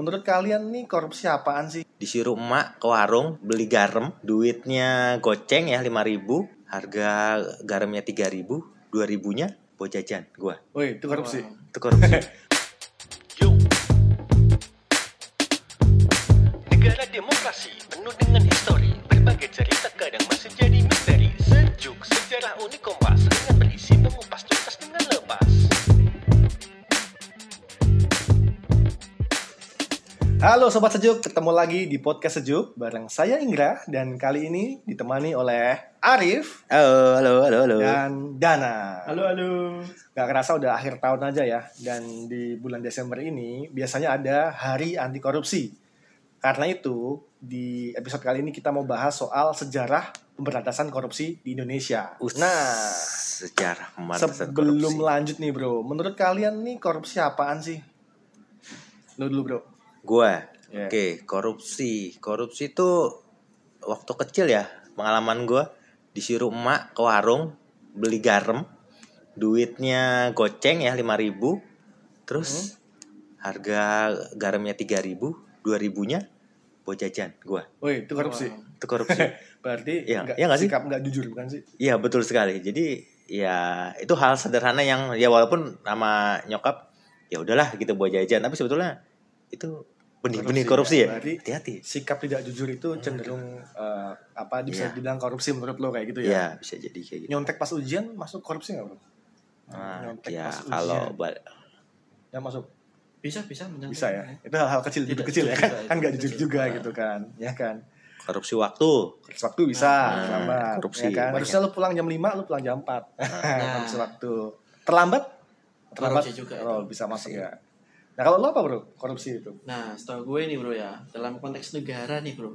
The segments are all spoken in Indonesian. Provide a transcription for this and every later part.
menurut kalian nih korupsi apaan sih? Disuruh emak ke warung beli garam, duitnya goceng ya 5000 harga garamnya 3000 2000 nya buat jajan gua. Woi, itu korupsi. Itu korupsi. Yuk. Negara demokrasi penuh dengan histori Berbagai cerita Halo Sobat Sejuk, ketemu lagi di Podcast Sejuk bareng saya Inggra dan kali ini ditemani oleh Arif Halo, halo, halo, halo. dan Dana. Halo, halo. Gak kerasa udah akhir tahun aja ya dan di bulan Desember ini biasanya ada Hari Anti Korupsi. Karena itu di episode kali ini kita mau bahas soal sejarah pemberantasan korupsi di Indonesia. Us, Nah, sejarah pemberantasan sebelum korupsi. lanjut nih bro, menurut kalian nih korupsi apaan sih? Lu dulu bro. Gua. Ya. Oke, korupsi. Korupsi itu waktu kecil ya, pengalaman gua disuruh emak ke warung beli garam, duitnya goceng ya 5000 terus harga garamnya 3000 2000-nya buat jajan gua. Woi, itu korupsi. Itu korupsi. Berarti Iya, nggak- iya nggak sih? sikap nggak jujur bukan sih? Iya betul sekali. Jadi ya itu hal sederhana yang ya walaupun nama nyokap ya udahlah gitu buat jajan, tapi sebetulnya itu benih-benih korupsi, ya. Berarti Hati-hati. sikap tidak jujur itu cenderung eh, apa bisa Iya. dibilang korupsi menurut lo kayak gitu Iya ya? bisa jadi kayak gitu. Nyontek pas ujian masuk korupsi nggak bro? Nah, Nyontek ya pas kalau ujian. ba- Ya masuk Bisa, bisa menyangkut. bisa ya. Itu hal-hal kecil Tidak kecil ya kan? Kan nggak itu jujur juga Nah. gitu kan? Ya kan? korupsi waktu. Korupsi waktu bisa, Nah, terlambat. korupsi ya kan? Harusnya lo pulang jam 5, lo pulang jam 4. Nah. korupsi waktu. Terlambat? Terlambat Korupsi juga Oh, itu. bisa masuk ya. Nah, kalau lo apa bro? Korupsi itu? Nah, setahu gue nih bro ya, dalam konteks negara nih bro,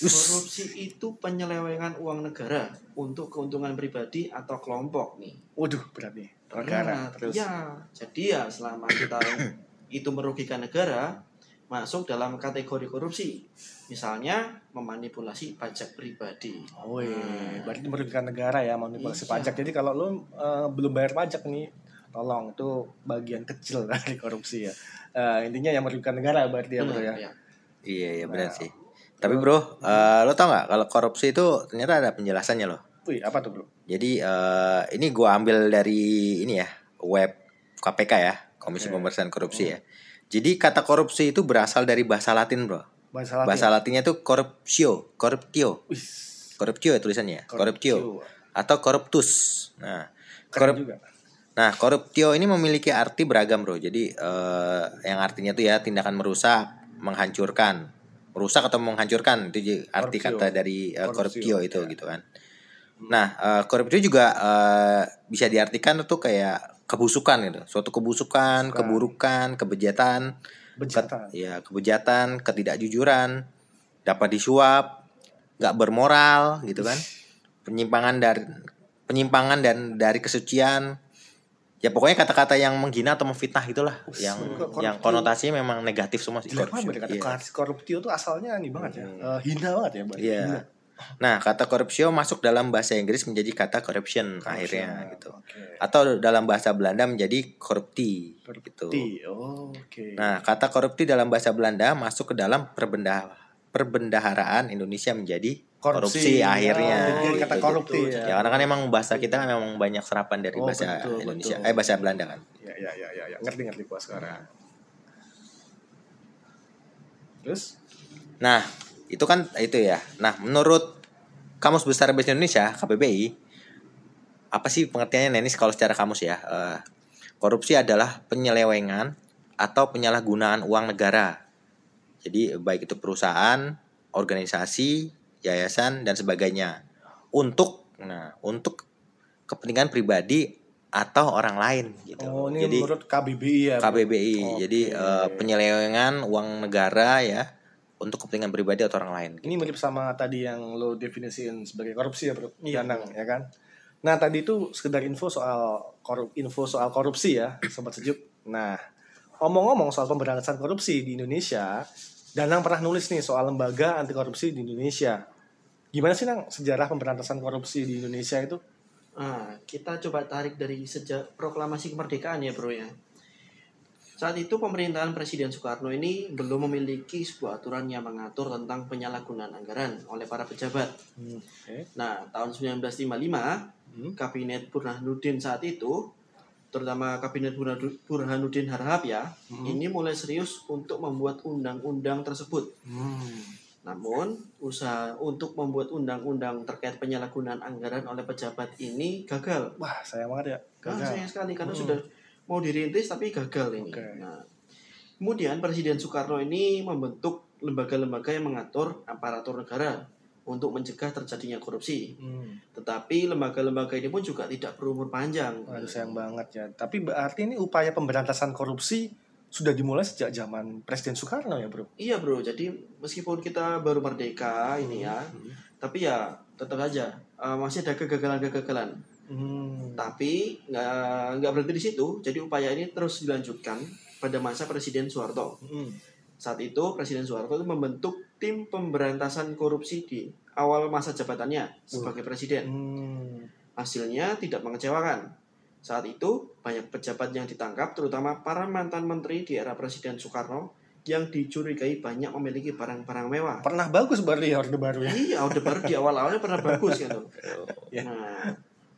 korupsi itu penyelewengan uang negara untuk keuntungan pribadi atau kelompok nih. Waduh, berat nih. Negara. Nah, Terus. Ya, jadi ya selama kita itu merugikan negara, masuk dalam kategori korupsi. Misalnya memanipulasi pajak pribadi. Oh iya, berarti merugikan negara ya manipulasi Iya. pajak. Jadi kalau lo eh, belum bayar pajak nih, tolong itu bagian kecil dari korupsi ya. Eh, intinya yang merugikan negara berarti ya bro ya. ya. Iya iya benar Nah. sih. Tapi bro, eh, lo tau nggak kalau korupsi itu ternyata ada penjelasannya loh. Wih apa tuh bro? Jadi eh, ini gua ambil dari ini ya web KPK ya Komisi Oke. Pemberantasan Korupsi ya. Jadi kata korupsi itu berasal dari bahasa Latin bro. Bahasa Latin. Bahasa Latinnya itu corruptio, corruptio, Wih, corruptio ya tulisannya, corruptio corruptio. atau corruptus. Nah, Keren korup, juga. Nah corruptio ini memiliki arti beragam bro. Jadi eh, yang artinya tuh ya tindakan merusak, menghancurkan, merusak atau menghancurkan itu arti kata dari eh, corruptio itu ya. gitu kan. Nah, eh, corruptio juga eh, bisa diartikan tuh kayak kebusukan gitu, suatu kebusukan, Kebusukan. keburukan, kebejatan, Bejatan. Ke- ya kebejatan, ketidakjujuran, dapat disuap, nggak bermoral gitu kan, penyimpangan dari penyimpangan dan dari kesucian, ya pokoknya kata-kata yang menghina atau memfitnah itulah, yang yang konotasinya memang negatif semua sih. Banget korupsi. Iya. koruptio itu asalnya ini banget ya. Eh, hina banget ya. Mbak. Iya. Hina. Nah, kata corruptio masuk dalam bahasa Inggris menjadi kata corruption, akhirnya gitu. Oke. Atau dalam bahasa Belanda menjadi korupti gitu. Korupti. Oh, Oke. Nah, kata korupti dalam bahasa Belanda masuk ke dalam perbendah perbendaharaan Indonesia menjadi korupsi, Korupsi. akhirnya. Oh, Gitu. kata korupti Gitu. ya. Ya karena kan emang bahasa kita kan memang banyak serapan dari Oh, bahasa betul, Indonesia, betul. eh bahasa Belanda kan. Ya, ya, ya, ya, ya. Ngerti, ngerti gua sekarang. Terus? Nah, itu kan itu ya. Nah, menurut Kamus Besar Bahasa Indonesia (KBBI), apa sih pengertiannya Nenis kalau secara kamus ya? Eh, korupsi adalah penyelewengan atau penyalahgunaan uang negara. Jadi baik itu perusahaan, organisasi, yayasan dan sebagainya untuk nah, untuk kepentingan pribadi atau orang lain gitu. Oh, ini Jadi menurut KBBI ya. KBBI. Oke. Jadi eh, penyelewengan uang negara ya untuk kepentingan pribadi atau orang lain. Ini mirip sama tadi yang lo definisiin sebagai korupsi ya, Bro. Iya. Danang, ya kan? Nah, tadi itu sekedar info soal korup info soal korupsi ya, sobat sejuk. Nah, omong-omong soal pemberantasan korupsi di Indonesia, Danang pernah nulis nih soal lembaga anti korupsi di Indonesia. Gimana sih Nang sejarah pemberantasan korupsi di Indonesia itu? Nah, kita coba tarik dari sejak proklamasi kemerdekaan ya bro ya. Saat itu pemerintahan Presiden Soekarno ini belum memiliki sebuah aturan yang mengatur tentang penyalahgunaan anggaran oleh para pejabat. Hmm, Oke. Nah, tahun 1955, Hmm. Kabinet Burhanuddin saat itu, terutama Kabinet Burhanu- Burhanuddin Harahap ya, Hmm. ini mulai serius untuk membuat undang-undang tersebut. Hmm. Namun, usaha untuk membuat undang-undang terkait penyalahgunaan anggaran oleh pejabat ini gagal. Wah, sayang banget ya. Nah, Gagal. sayang sekali karena Hmm. sudah mau dirintis tapi gagal ini. Oke. Nah, kemudian Presiden Soekarno ini membentuk lembaga-lembaga yang mengatur aparatur negara untuk mencegah terjadinya korupsi. Hmm. Tetapi lembaga-lembaga ini pun juga tidak berumur panjang. Waduh, sayang banget ya. Tapi berarti ini upaya pemberantasan korupsi sudah dimulai sejak zaman Presiden Soekarno ya, Bro? Iya bro, jadi meskipun kita baru merdeka ini ya, tapi ya tetap aja eh, masih ada kegagalan-kegagalan. Hmm. Tapi nggak nggak berhenti di situ. Jadi upaya ini terus dilanjutkan pada masa Presiden Soeharto. Hmm. Saat itu Presiden Soeharto itu membentuk tim pemberantasan korupsi di awal masa jabatannya sebagai presiden. Hmm. Hasilnya tidak mengecewakan. Saat itu banyak pejabat yang ditangkap terutama para mantan menteri di era Presiden Soekarno yang dicurigai banyak memiliki barang-barang mewah. Pernah bagus berarti ya Orde Baru ya. Iya, Orde Baru di awal-awalnya pernah bagus gitu. Ya. Nah,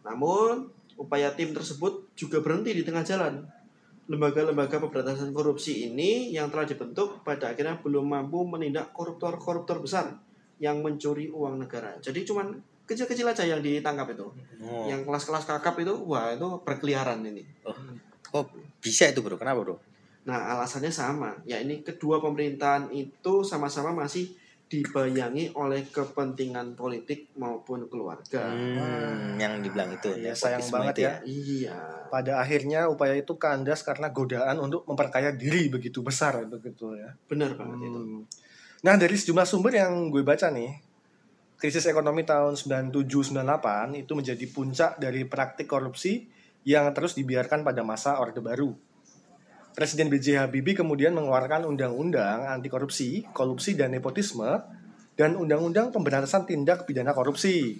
namun upaya tim tersebut juga berhenti di tengah jalan. Lembaga-lembaga pemberantasan korupsi ini yang telah dibentuk pada akhirnya belum mampu menindak koruptor-koruptor besar yang mencuri uang negara. Jadi cuman kecil-kecil aja yang ditangkap itu. Oh. Yang kelas-kelas kakap itu, wah itu berkeliaran ini. Kok bisa itu bro? Kenapa bro? Nah, alasannya sama. Ya ini kedua pemerintahan itu sama-sama masih dibayangi oleh kepentingan politik maupun keluarga. Hmm, yang dibilang itu. Iya, ya, sayang banget ya. Iya. Pada akhirnya upaya itu kandas karena godaan untuk memperkaya diri begitu besar begitu ya. Benar banget itu. Hmm. Nah, dari sejumlah sumber yang gue baca nih, krisis ekonomi tahun 97-98 itu menjadi puncak dari praktik korupsi yang terus dibiarkan pada masa Orde Baru. Presiden B.J. Habibie kemudian mengeluarkan undang-undang anti korupsi, korupsi dan nepotisme, dan undang-undang pemberantasan tindak pidana korupsi.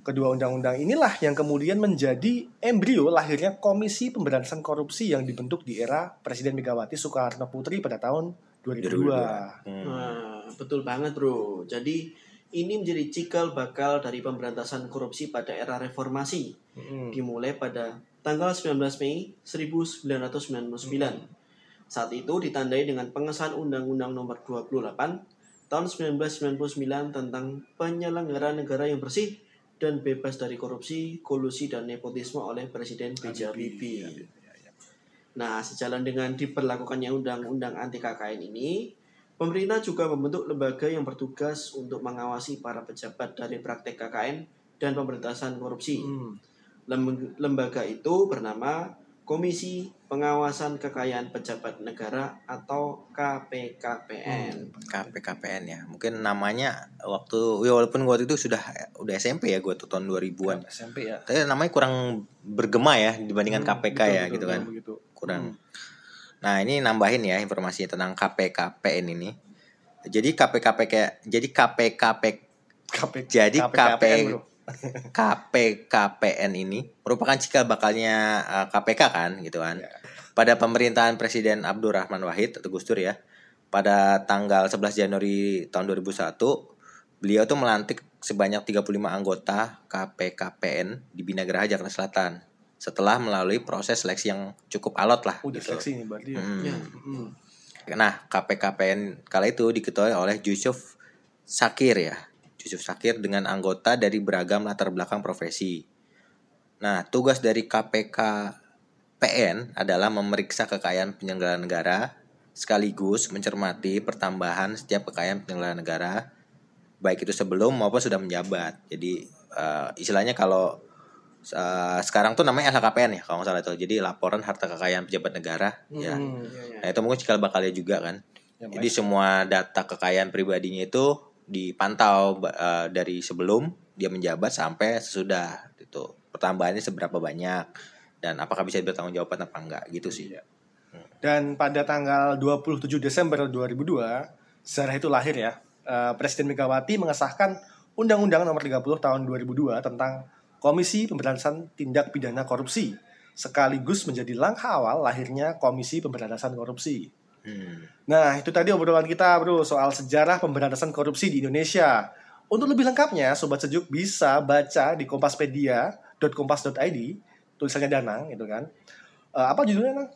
Kedua undang-undang inilah yang kemudian menjadi embrio lahirnya Komisi Pemberantasan Korupsi yang dibentuk di era Presiden Megawati Soekarno Putri pada tahun 2002. 2002. Hmm. Nah, betul banget bro. Jadi ini menjadi cikal bakal dari pemberantasan korupsi pada era reformasi. Hmm. Dimulai pada tanggal 19 Mei 1999. Saat itu ditandai dengan pengesahan Undang-Undang Nomor 28 tahun 1999 tentang penyelenggaraan negara yang bersih dan bebas dari korupsi, kolusi dan nepotisme oleh Presiden B.J. Habibie. Nah, sejalan dengan diberlakukannya undang-undang anti KKN ini, pemerintah juga membentuk lembaga yang bertugas untuk mengawasi para pejabat dari praktek KKN dan pemberantasan korupsi. Hmm. Lem- Lembaga itu bernama Komisi Pengawasan Kekayaan Pejabat Negara atau KPKPN. KPKPN ya. Mungkin namanya waktu ya walaupun waktu itu sudah udah SMP ya gue tuh tahun 2000-an. SMP ya. Tapi namanya kurang bergema ya dibandingkan Hmm, KPK betul, ya betul, gitu kan. begitu. Kurang. Nah, ini nambahin ya informasi tentang KPKPN ini. Jadi KPKP kayak jadi KPKP KP, Jadi KPKPN, KP. KPKPN ini merupakan cikal bakalnya eh, KPK kan gitu kan. Ya. Pada pemerintahan Presiden Abdurrahman Wahid atau Gus Dur ya. Pada tanggal 11 Januari tahun 2001 beliau tuh melantik sebanyak 35 anggota KPKPN di Binagraha Jakarta Selatan setelah melalui proses seleksi yang cukup alot lah Udah gitu. seleksi nih berarti ya. Hmm. Ya. Hmm. Nah, KPKPN kala itu diketuai oleh Yusuf Sakir ya. Yusuf Sakir dengan anggota dari beragam latar belakang profesi. Nah, tugas dari KPKPN adalah memeriksa kekayaan penyelenggara negara sekaligus mencermati pertambahan setiap kekayaan penyelenggara negara baik itu sebelum maupun sudah menjabat. Jadi eh, istilahnya kalau eh, sekarang tuh namanya LHKPN ya kalau nggak salah itu. Jadi laporan harta kekayaan pejabat negara ya. Hmm. Nah, itu mungkin cikal bakalnya juga kan. Ya, Jadi semua data kekayaan pribadinya itu dipantau eh, dari sebelum dia menjabat sampai sesudah itu. Pertambahannya seberapa banyak dan apakah bisa bertanggung jawaban apa enggak gitu sih. Iya. Dan pada tanggal 27 Desember 2002, sejarah itu lahir ya. eh, Presiden Megawati mengesahkan Undang-Undang Nomor 30 Tahun 2002 tentang Komisi Pemberantasan Tindak Pidana Korupsi sekaligus menjadi langkah awal lahirnya Komisi Pemberantasan Korupsi. Hmm. Nah, itu tadi obrolan kita, Bro, soal sejarah pemberantasan korupsi di Indonesia. Untuk lebih lengkapnya, Sobat Sejuk bisa baca di kompaspedia.kompas.id, tulisannya Danang, itu kan. Eh, apa judulnya, Nang?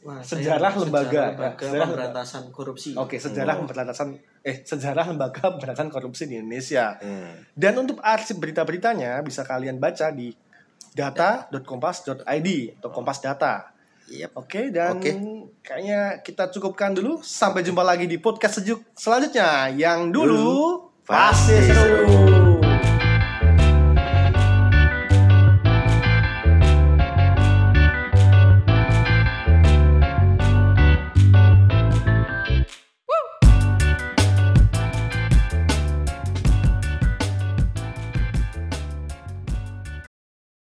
Wah, Sejarah lembaga, sejarah ya. lembaga Sejarah pemberantasan korupsi. Oke, sejarah pemberantasan eh sejarah lembaga pemberantasan korupsi di Indonesia. Hmm. Dan untuk arsip berita-beritanya bisa kalian baca di data.kompas.id atau Kompas Data. Yep. Oke, dan Oke. kayaknya kita cukupkan dulu. Sampai jumpa lagi di podcast sejuk selanjutnya. Yang dulu Dulu, pasti pasti seru.